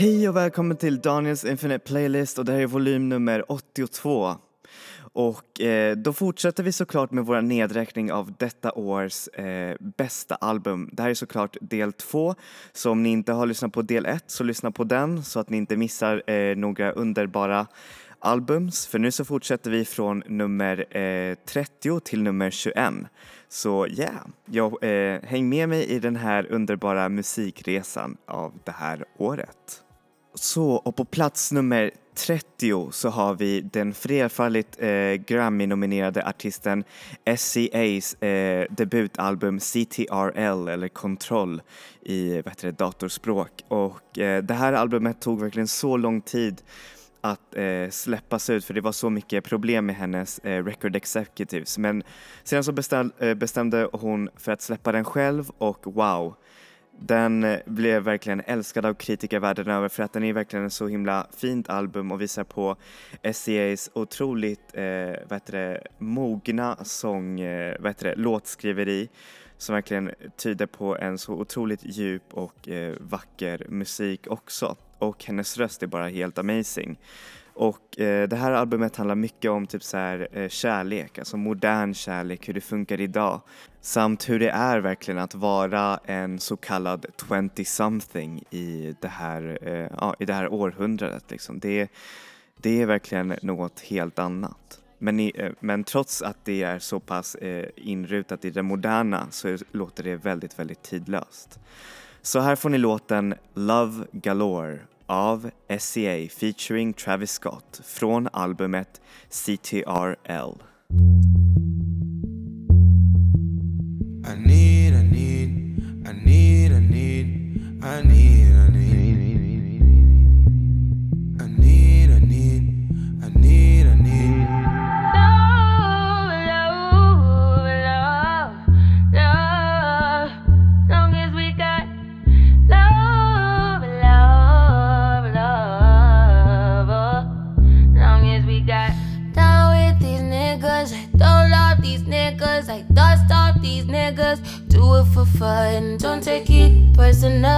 Hej och välkommen till Daniels Infinite Playlist och det här är volym nummer 82. Och eh, då fortsätter vi såklart med vår nedräkning av detta års eh, bästa album. Det här är såklart del två, så om ni inte har lyssnat på del ett så lyssna på den så att ni inte missar eh, några underbara albums. För nu så fortsätter vi från nummer eh, 30 till nummer 21. Så yeah, jag, eh, häng med mig i den här underbara musikresan av det här året. Så, och på plats nummer 30 så har vi den flerfaldigt eh, Grammy-nominerade artisten SCA's eh, debutalbum CTRL eller Kontroll i vad det, datorspråk. Och eh, det här albumet tog verkligen så lång tid att eh, släppas ut för det var så mycket problem med hennes eh, record executives. Men sedan så bestäm, eh, bestämde hon för att släppa den själv och wow! Den eh, blev verkligen älskad av kritiker världen över för att den är verkligen en så himla fint album och visar på SCA's otroligt eh, vad det, mogna sång, eh, vad det, låtskriveri som verkligen tyder på en så otroligt djup och eh, vacker musik också. Och hennes röst är bara helt amazing. Och eh, det här albumet handlar mycket om typ så här, eh, kärlek, alltså modern kärlek, hur det funkar idag. Samt hur det är verkligen att vara en så kallad 20-something i, det här, eh, ja, i det här århundradet. Liksom. Det, det är verkligen något helt annat. Men, i, eh, men trots att det är så pass eh, inrutat i det moderna så låter det väldigt, väldigt tidlöst. Så här får ni låten Love Galore av SCA featuring Travis Scott från albumet CTRL. I need, I need, I need, I need, I need, fun. Don't take it personal.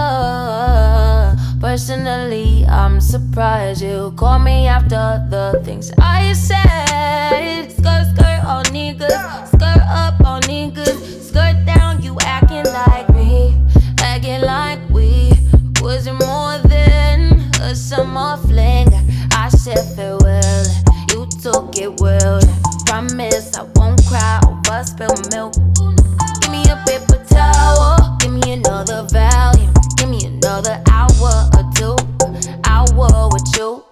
Personally, I'm surprised you call me after the things I said. Skirt, skirt, all niggas. Skirt up, all niggas. Skirt down, you acting like me. Acting like we wasn't more than a summer fling. I said farewell, you took it well. Promise I won't cry over spilled milk. Give me a me another value. Give me another hour or two. Hour with you.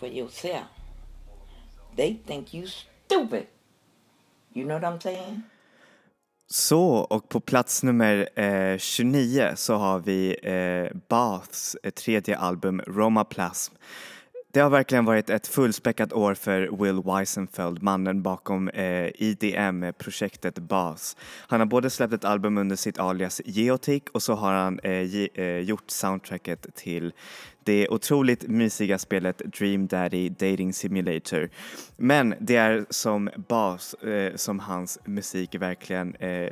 For yourself. They think you stupid. You know what I'm saying? Så, och på plats nummer eh, 29 så har vi eh, Baths eh, tredje album Roma Plasm. Det har verkligen varit ett fullspäckat år för Will Weisenfeld, mannen bakom eh, IDM-projektet eh, Baths. Han har både släppt ett album under sitt alias Geotic och så har han eh, ge, eh, gjort soundtracket till det otroligt mysiga spelet Dream Daddy Dating Simulator. Men det är som bas eh, som hans musik verkligen eh,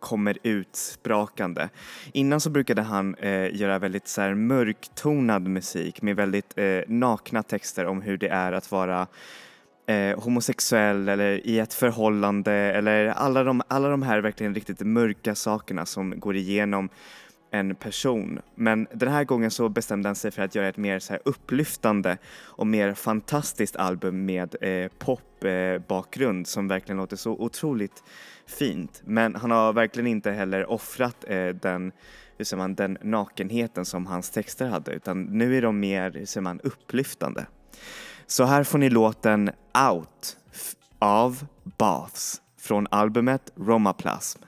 kommer ut sprakande. Innan så brukade han eh, göra väldigt så här, mörktonad musik med väldigt eh, nakna texter om hur det är att vara eh, homosexuell eller i ett förhållande eller alla de, alla de här verkligen riktigt mörka sakerna som går igenom en person. Men den här gången så bestämde han sig för att göra ett mer så här upplyftande och mer fantastiskt album med eh, popbakgrund eh, som verkligen låter så otroligt fint. Men han har verkligen inte heller offrat eh, den hur säger man, den nakenheten som hans texter hade utan nu är de mer, hur säger man, upplyftande. Så här får ni låten Out av Baths från albumet Romaplasm.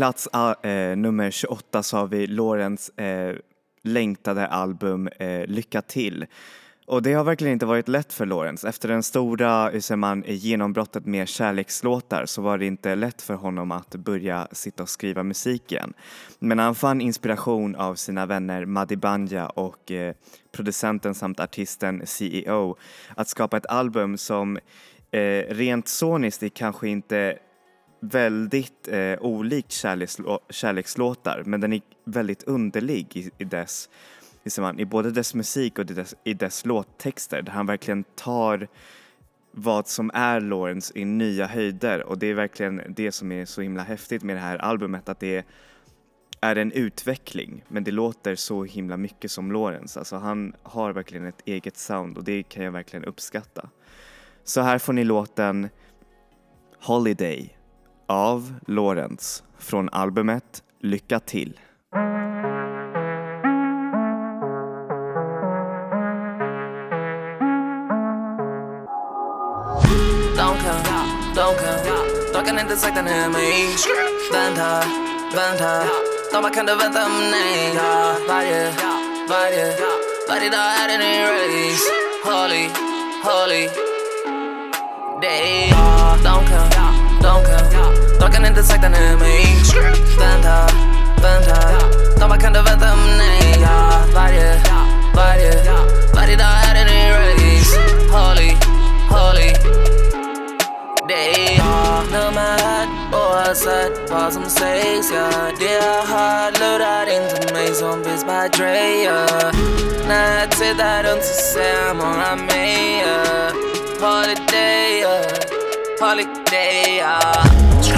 Plats ah, eh, nummer 28 så har vi Lorens eh, längtade album eh, Lycka till. Och det har verkligen inte varit lätt för Lorentz. Efter den stora hur man, genombrottet med kärlekslåtar så var det inte lätt för honom att börja sitta och skriva musik igen. Men han fann inspiration av sina vänner Madi Banja och eh, producenten samt artisten CEO att skapa ett album som eh, rent soniskt kanske inte väldigt eh, olikt kärlekslå- kärlekslåtar men den är väldigt underlig i, i dess liksom, i både dess musik och i dess, i dess låttexter där han verkligen tar vad som är Lawrence i nya höjder och det är verkligen det som är så himla häftigt med det här albumet att det är en utveckling men det låter så himla mycket som Lawrence. Alltså han har verkligen ett eget sound och det kan jag verkligen uppskatta. Så här får ni låten Holiday av Lorentz från albumet Lycka till. De kan, de kan, de kan inte sakta ner mig Vänta, vänta. De bara kan du vänta om nej ja, Varje, varje, varje dag är det en ny race Holy, holy. Day ja, De kan, de kan, de kan inte sakta ner mig Vänta, vänta De bara kan du vänta om ja, Varje, varje, varje dag är det ny race Holy, holy. Det är nummer oavsett vad som sägs ja Det jag har lurar inte mig som finns by Dre ja. När jag tittar jag. Holiday holiday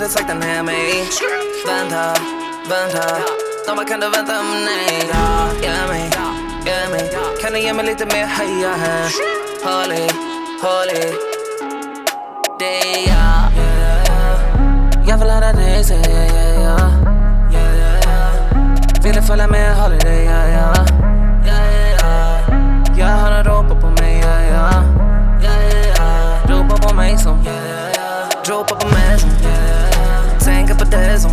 hade sakta ner mig. Vänta, vänta. De bara kan du vänta om nej ja, Ge mig, ge mig. Kan du ge mig lite mer höja här? Håll i, håll i, Det är Jag. Jag vill höra dig säga ja, ja Vill du följa med holiday ja, ja. Jag hör en ropa på mig ja, ja. Ropa på mig som Ropa på mig som Tänker på det som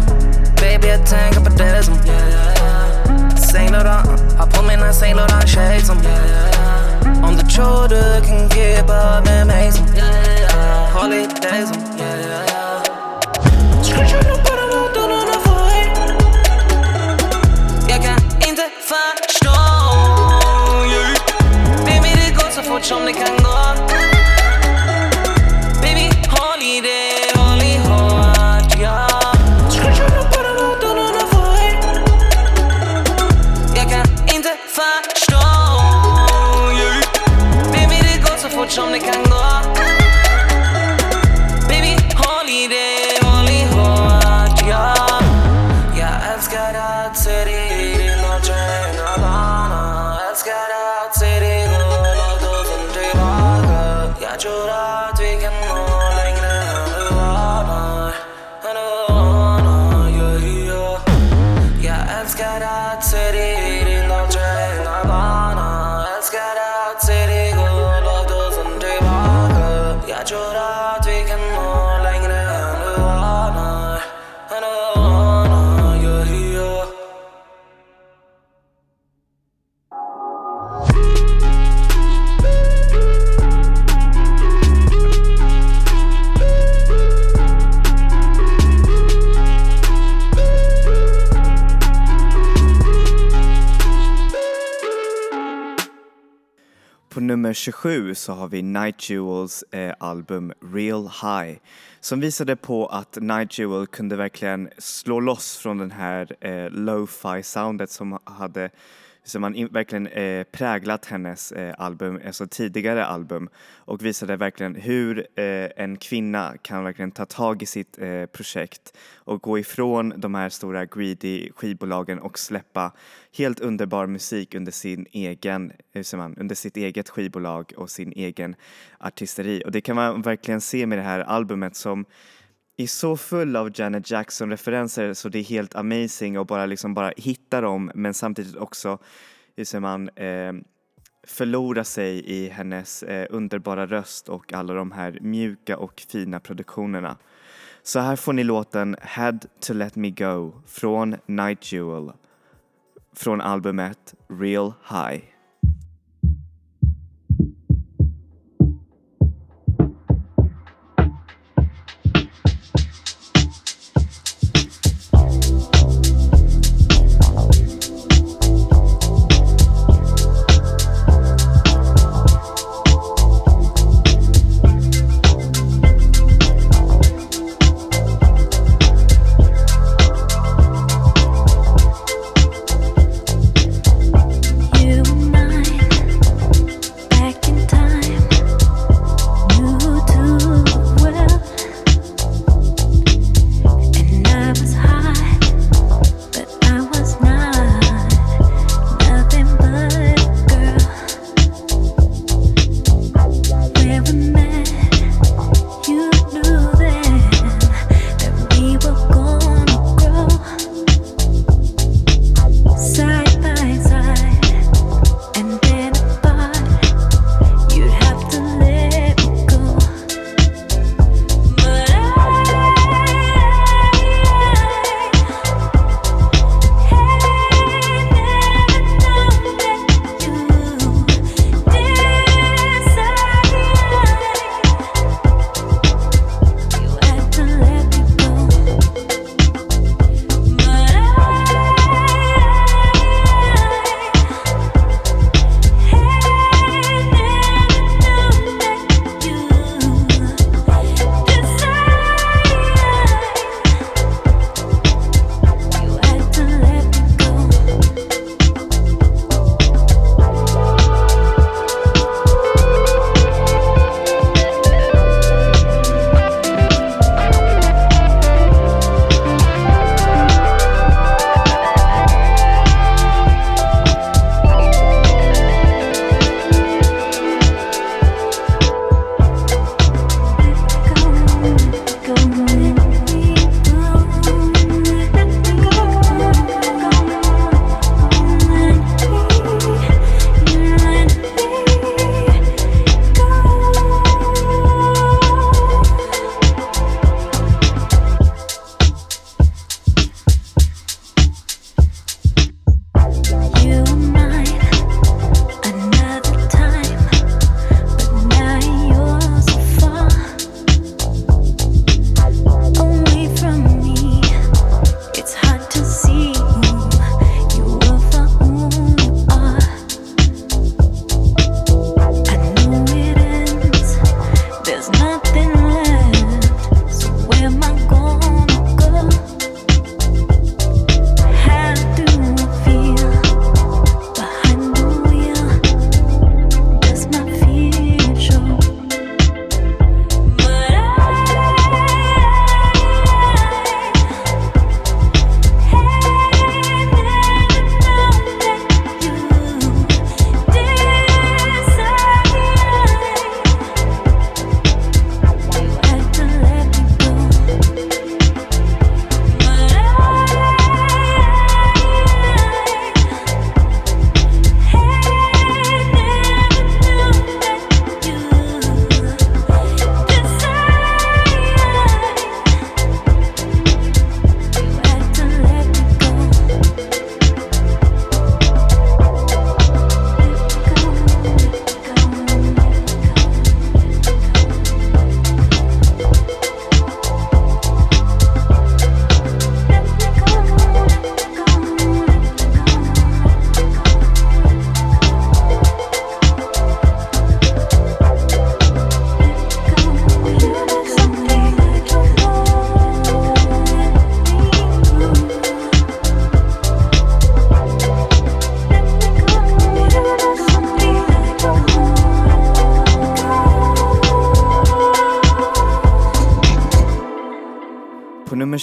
Baby jag tänker på det som Saint Laurent Har på mina Saint Laurent shades. Som Om du tror du kan keep up med mig som Holiday som 27 så har vi Night Jewels eh, album Real High som visade på att Night Jewel kunde verkligen slå loss från den här eh, lo-fi soundet som hade som man in, verkligen eh, präglat hennes eh, album, alltså tidigare album och visade verkligen hur eh, en kvinna kan verkligen ta tag i sitt eh, projekt och gå ifrån de här stora greedy skivbolagen och släppa helt underbar musik under sin egen, hur säger man, under sitt eget skivbolag och sin egen artisteri. Och det kan man verkligen se med det här albumet som är så full av Janet Jackson-referenser så det är helt amazing att bara liksom bara hitta dem men samtidigt också, hur säger man, eh, förlora sig i hennes eh, underbara röst och alla de här mjuka och fina produktionerna. Så här får ni låten Had to let me go från Night Jewel från albumet Real High.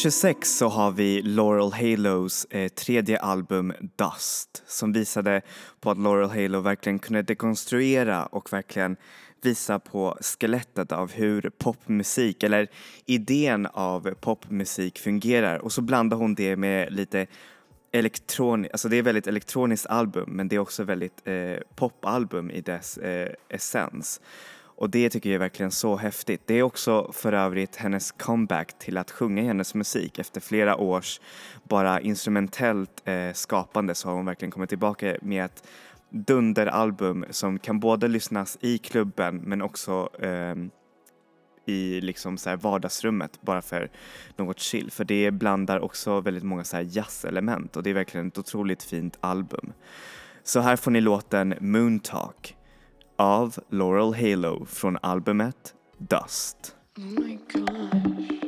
26 så har vi Laurel Halos eh, tredje album Dust som visade på att Laurel Halo verkligen kunde dekonstruera och verkligen visa på skelettet av hur popmusik eller idén av popmusik fungerar och så blandar hon det med lite elektroniskt, alltså det är väldigt elektroniskt album men det är också väldigt eh, popalbum i dess eh, essens. Och det tycker jag är verkligen så häftigt. Det är också för övrigt hennes comeback till att sjunga i hennes musik. Efter flera års bara instrumentellt eh, skapande så har hon verkligen kommit tillbaka med ett dunderalbum som kan både lyssnas i klubben men också eh, i liksom så här vardagsrummet bara för något chill. För det blandar också väldigt många så här jazzelement och det är verkligen ett otroligt fint album. Så här får ni låten Moon Talk av Laurel Halo från albumet Dust. Oh Suka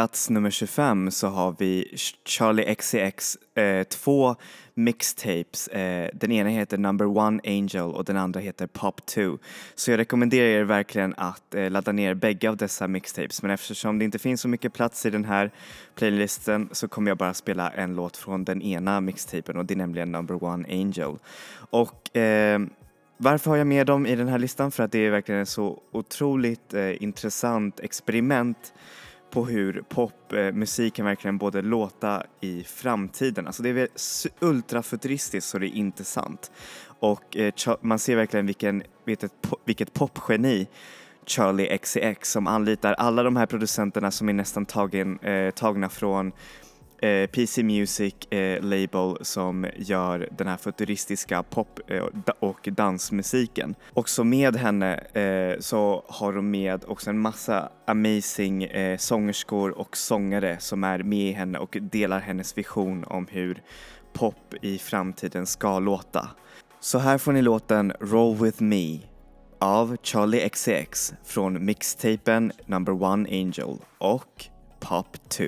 plats nummer 25 så har vi Charlie XCX eh, två mixtapes. Eh, den ena heter Number One Angel och den andra heter Pop 2. Så jag rekommenderar er verkligen att eh, ladda ner bägge av dessa mixtapes men eftersom det inte finns så mycket plats i den här playlisten så kommer jag bara spela en låt från den ena mixtapen och det är nämligen Number One Angel. Och eh, varför har jag med dem i den här listan? För att det är verkligen ett så otroligt eh, intressant experiment på hur popmusik kan verkligen både låta i framtiden. Alltså det är väl ultrafuturistiskt så det är inte sant. Och eh, man ser verkligen vilken, vilket, vilket popgeni Charlie XCX som anlitar alla de här producenterna som är nästan tagen, eh, tagna från eh, PC Music eh, label som gör den här futuristiska pop eh, och dansmusiken. Också med henne eh, så har de med också en massa amazing eh, sångerskor och sångare som är med i henne och delar hennes vision om hur pop i framtiden ska låta. Så här får ni låten Roll With Me av Charlie XCX från mixtapen Number One Angel och Pop 2.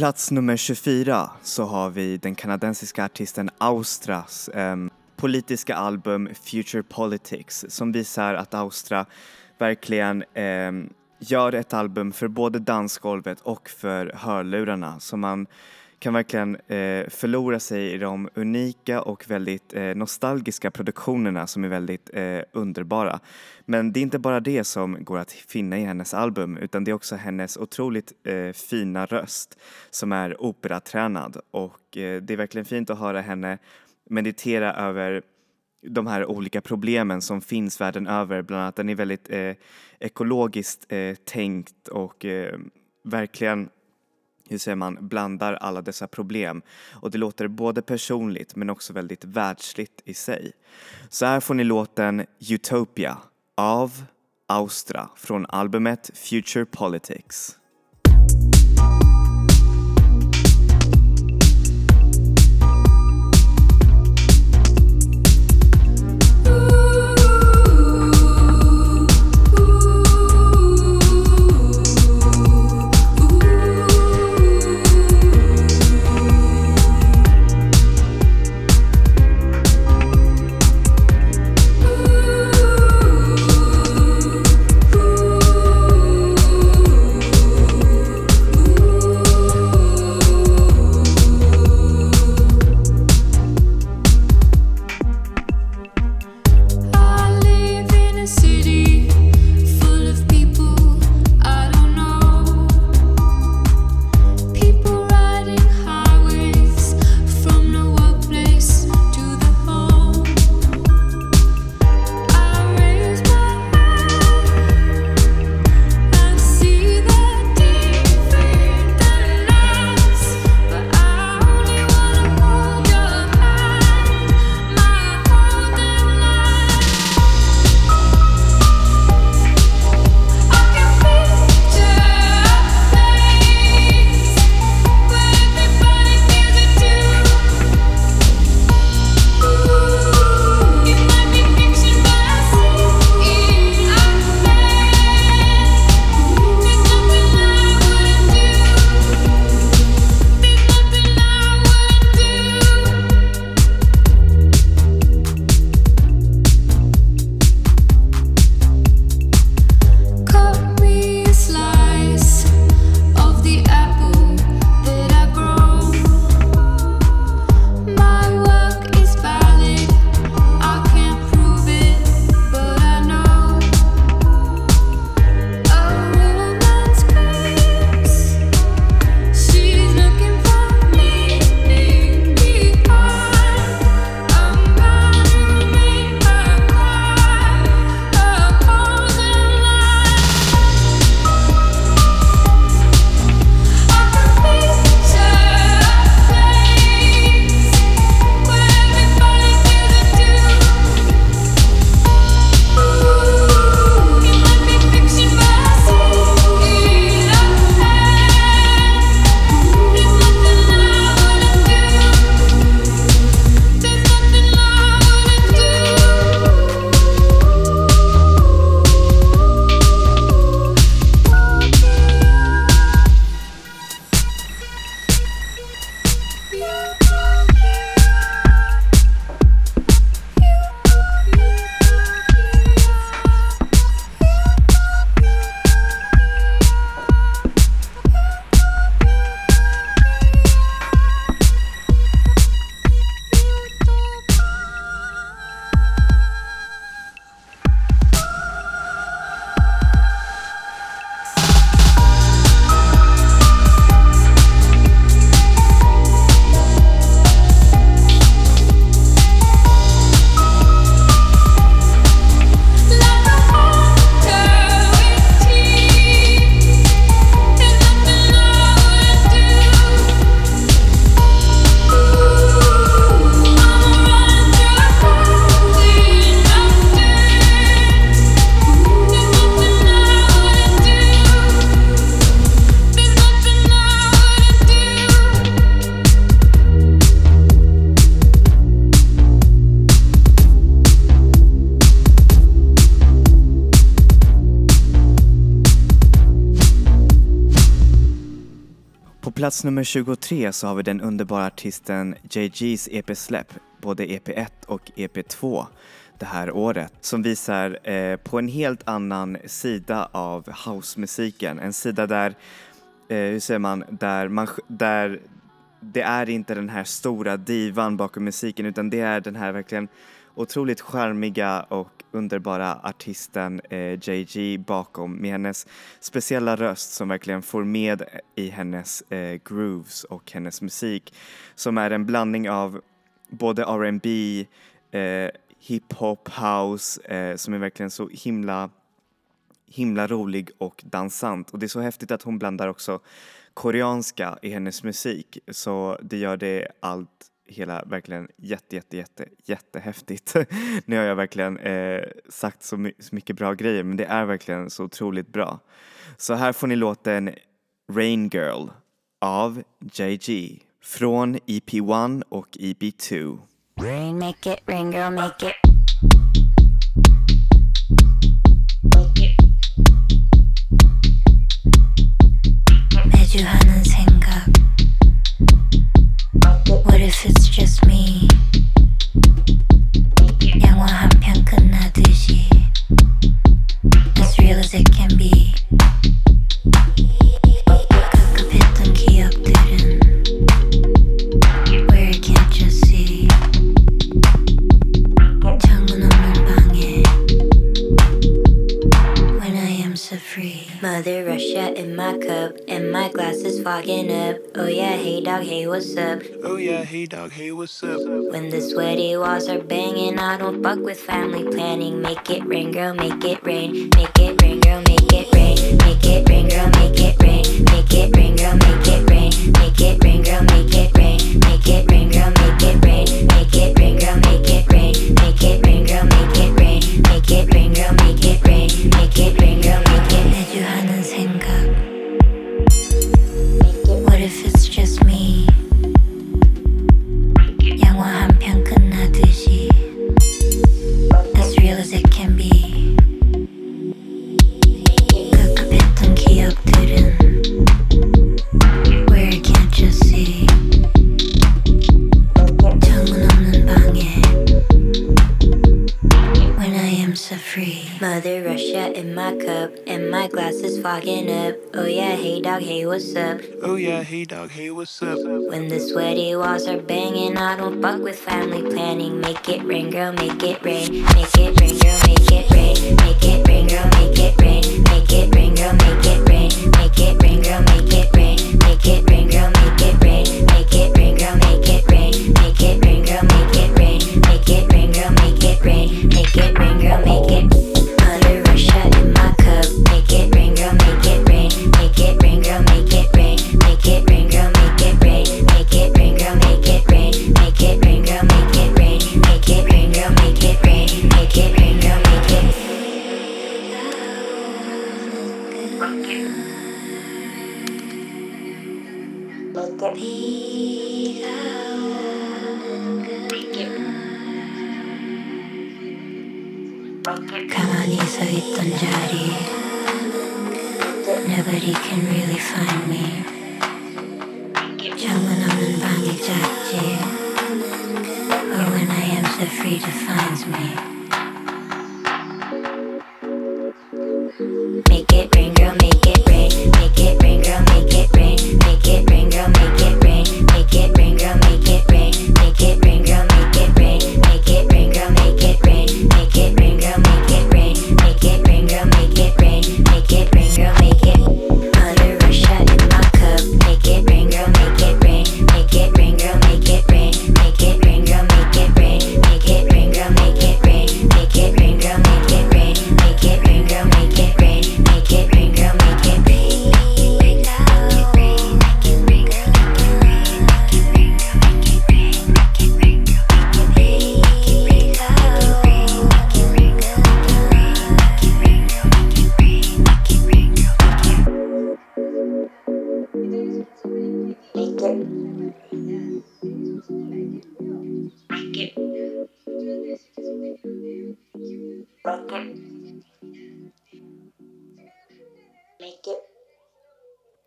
Plats nummer 24 så har vi den kanadensiska artisten Austras ehm, politiska album Future Politics som visar att Austra verkligen ehm, gör ett album för både dansgolvet och för hörlurarna. Så man kan verkligen eh, förlora sig i de unika och väldigt eh, nostalgiska produktionerna som är väldigt eh, underbara. Men det är inte bara det som går att finna i hennes album utan det är också hennes otroligt eh, fina röst som är operatränad och eh, det är verkligen fint att höra henne meditera över de här olika problemen som finns världen över. Bland annat den är väldigt eh, ekologiskt eh, tänkt och eh, verkligen hur säger man, blandar alla dessa problem. Och det låter både personligt men också väldigt världsligt i sig. Så här får ni låten Utopia av Austra från albumet Future Politics. plats nummer 23 så har vi den underbara artisten JG's EP Släpp, både EP1 och EP2 det här året som visar eh, på en helt annan sida av housemusiken. En sida där, eh, hur säger man, där, man, där det är inte den här stora divan bakom musiken utan det är den här verkligen otroligt charmiga och underbara artisten eh, JG bakom med hennes speciella röst som verkligen får med i hennes eh, grooves och hennes musik som är en blandning av både R&B, eh, hiphop, house eh, som är verkligen så himla himla rolig och dansant. Och det är så häftigt att hon blandar också koreanska i hennes musik så det gör det allt hela verkligen jätte, jätte, jätte, jättehäftigt. nu har jag verkligen eh, sagt så, my så, mycket bra grejer men det är verkligen så otroligt bra. Så här får ni låten Rain Girl av JG från EP1 och EP2. Rain make it, rain girl make it walls are banging. I don't fuck with family planning. Make it rain, girl, make it rain. Make it rain, girl, make it rain. Make it rain. sweaty walls are banging. I don't fuck with family planning. Make it rain, girl, make it rain. Make it rain, girl, make it rain. Make it rain, girl, make it rain. Make it rain, girl, make it rain. Make it rain, girl, make it rain. Make it rain, girl.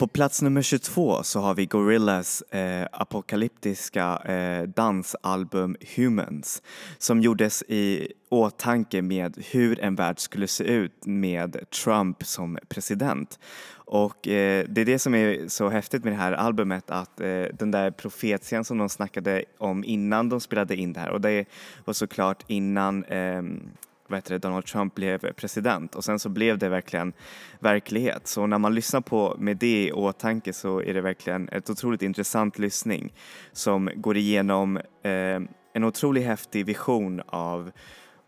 På plats nummer 22 så har vi Gorillas eh, apokalyptiska eh, dansalbum Humans som gjordes i åtanke med hur en värld skulle se ut med Trump som president. Och eh, det är det som är så häftigt med det här albumet att eh, den där profetian som de snackade om innan de spelade in det här och det var såklart innan ehm, vad Donald Trump blev president och sen så blev det verkligen verklighet. Så när man lyssnar på med det i åtanke så är det verkligen ett otroligt intressant lyssning som går igenom eh, en otroligt häftig vision av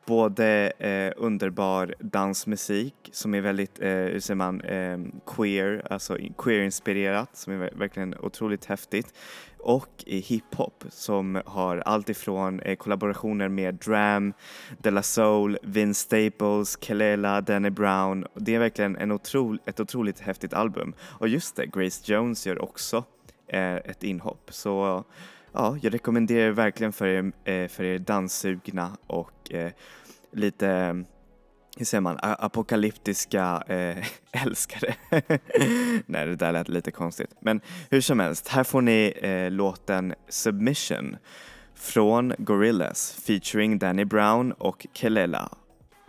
både eh, underbar dansmusik som är väldigt, eh, hur säger man, eh, queer, alltså queer-inspirerat som är verkligen otroligt häftigt och i hiphop som har allt ifrån eh, kollaborationer med Dram, De La Soul, Vince Staples, Kelela, Danny Brown. Det är verkligen en otro, ett otroligt häftigt album. Och just det, Grace Jones gör också eh, ett inhopp. Så ja, jag rekommenderar verkligen för er, eh, för er danssugna och eh, lite hur säger man, apokalyptiska eh, älskare. Nej, det där lät lite konstigt. Men hur som helst, här får ni eh, låten Submission från Gorillaz featuring Danny Brown och Kelela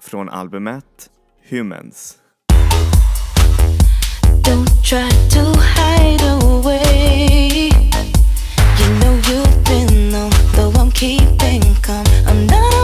från albumet Humans. Don't try to hide away. You know you've been on, though I'm keeping calm. I'm not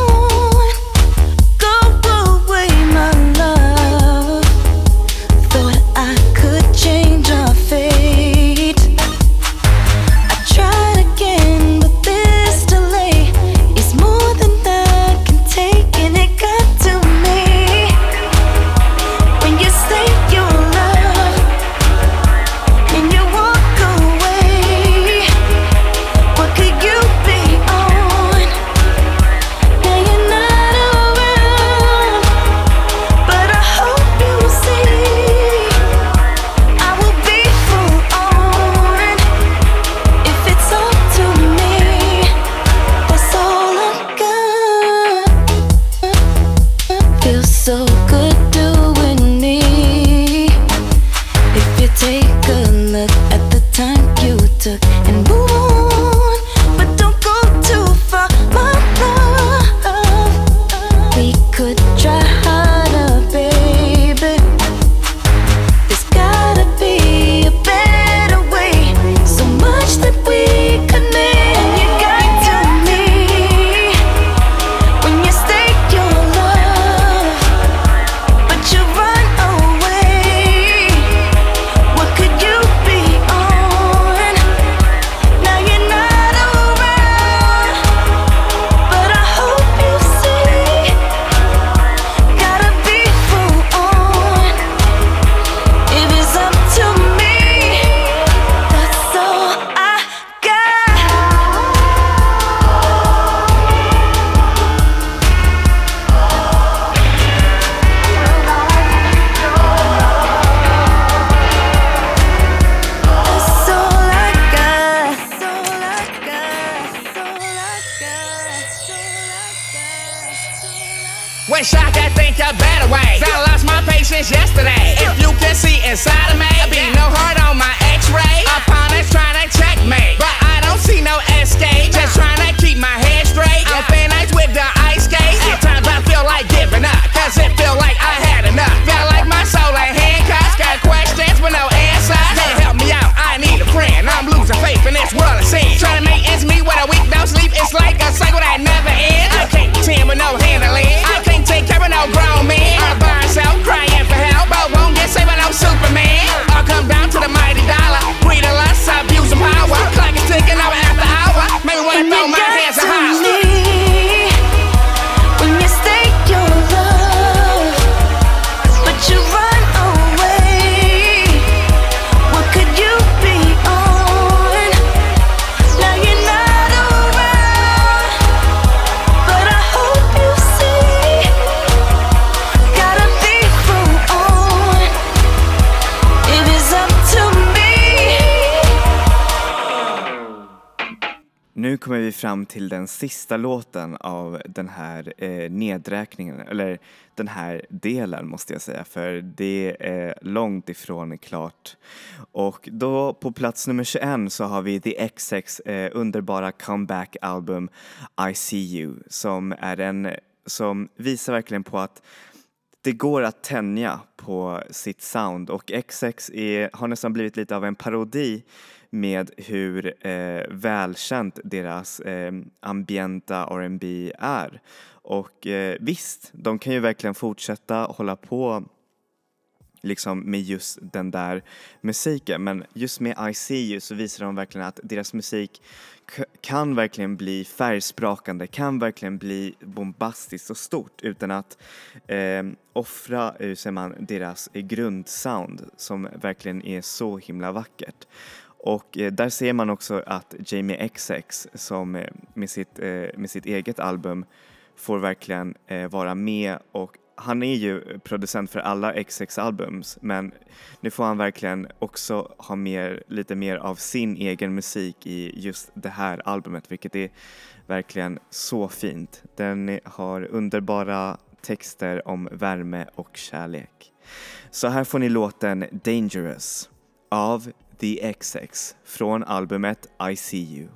kommer vi fram till den sista låten av den här eh, nedräkningen, eller den här delen måste jag säga, för det är långt ifrån klart. Och då på plats nummer 21 så har vi The XX eh, underbara comeback-album I See You som är en som visar verkligen på att det går att tänja på sitt sound och XX är, har nästan blivit lite av en parodi med hur eh, välkänt deras eh, ambienta R&B är. Och eh, visst, de kan ju verkligen fortsätta hålla på liksom med just den där musiken men just med I See You så visar de verkligen att deras musik kan verkligen bli färgsprakande, kan verkligen bli bombastiskt och stort utan att eh, offra, eh, hur säger man, deras grundsound som verkligen är så himla vackert. Och eh, där ser man också att Jamie XX som eh, med sitt, eh, med sitt eget album får verkligen eh, vara med och han är ju producent för alla XX-albums men nu får han verkligen också ha mer, lite mer av sin egen musik i just det här albumet vilket är verkligen så fint. Den har underbara texter om värme och kärlek. Så här får ni låten Dangerous av The XX från albumet I See You.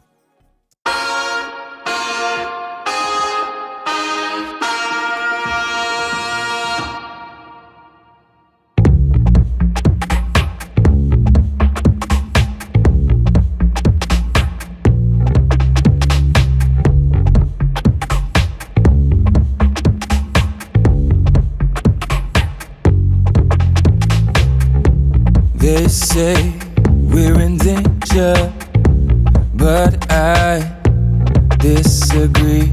They say we're in danger, but I disagree.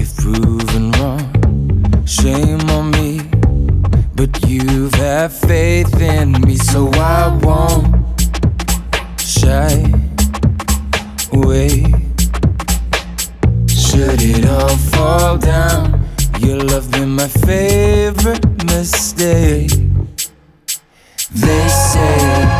If proven wrong, shame on me. But you've had faith in me, so I won't shy away. Should it all fall down, your love been my favorite mistake. They say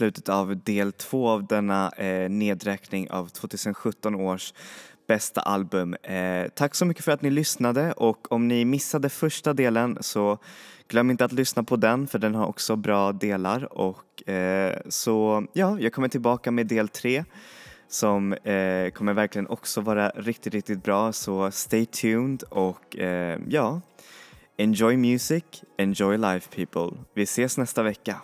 slutet av del två av denna eh, nedräkning av 2017 års bästa album. Eh, tack så mycket för att ni lyssnade och om ni missade första delen så glöm inte att lyssna på den för den har också bra delar och eh, så ja, jag kommer tillbaka med del tre som eh, kommer verkligen också vara riktigt, riktigt bra så stay tuned och eh, ja, enjoy music, enjoy life people. Vi ses nästa vecka.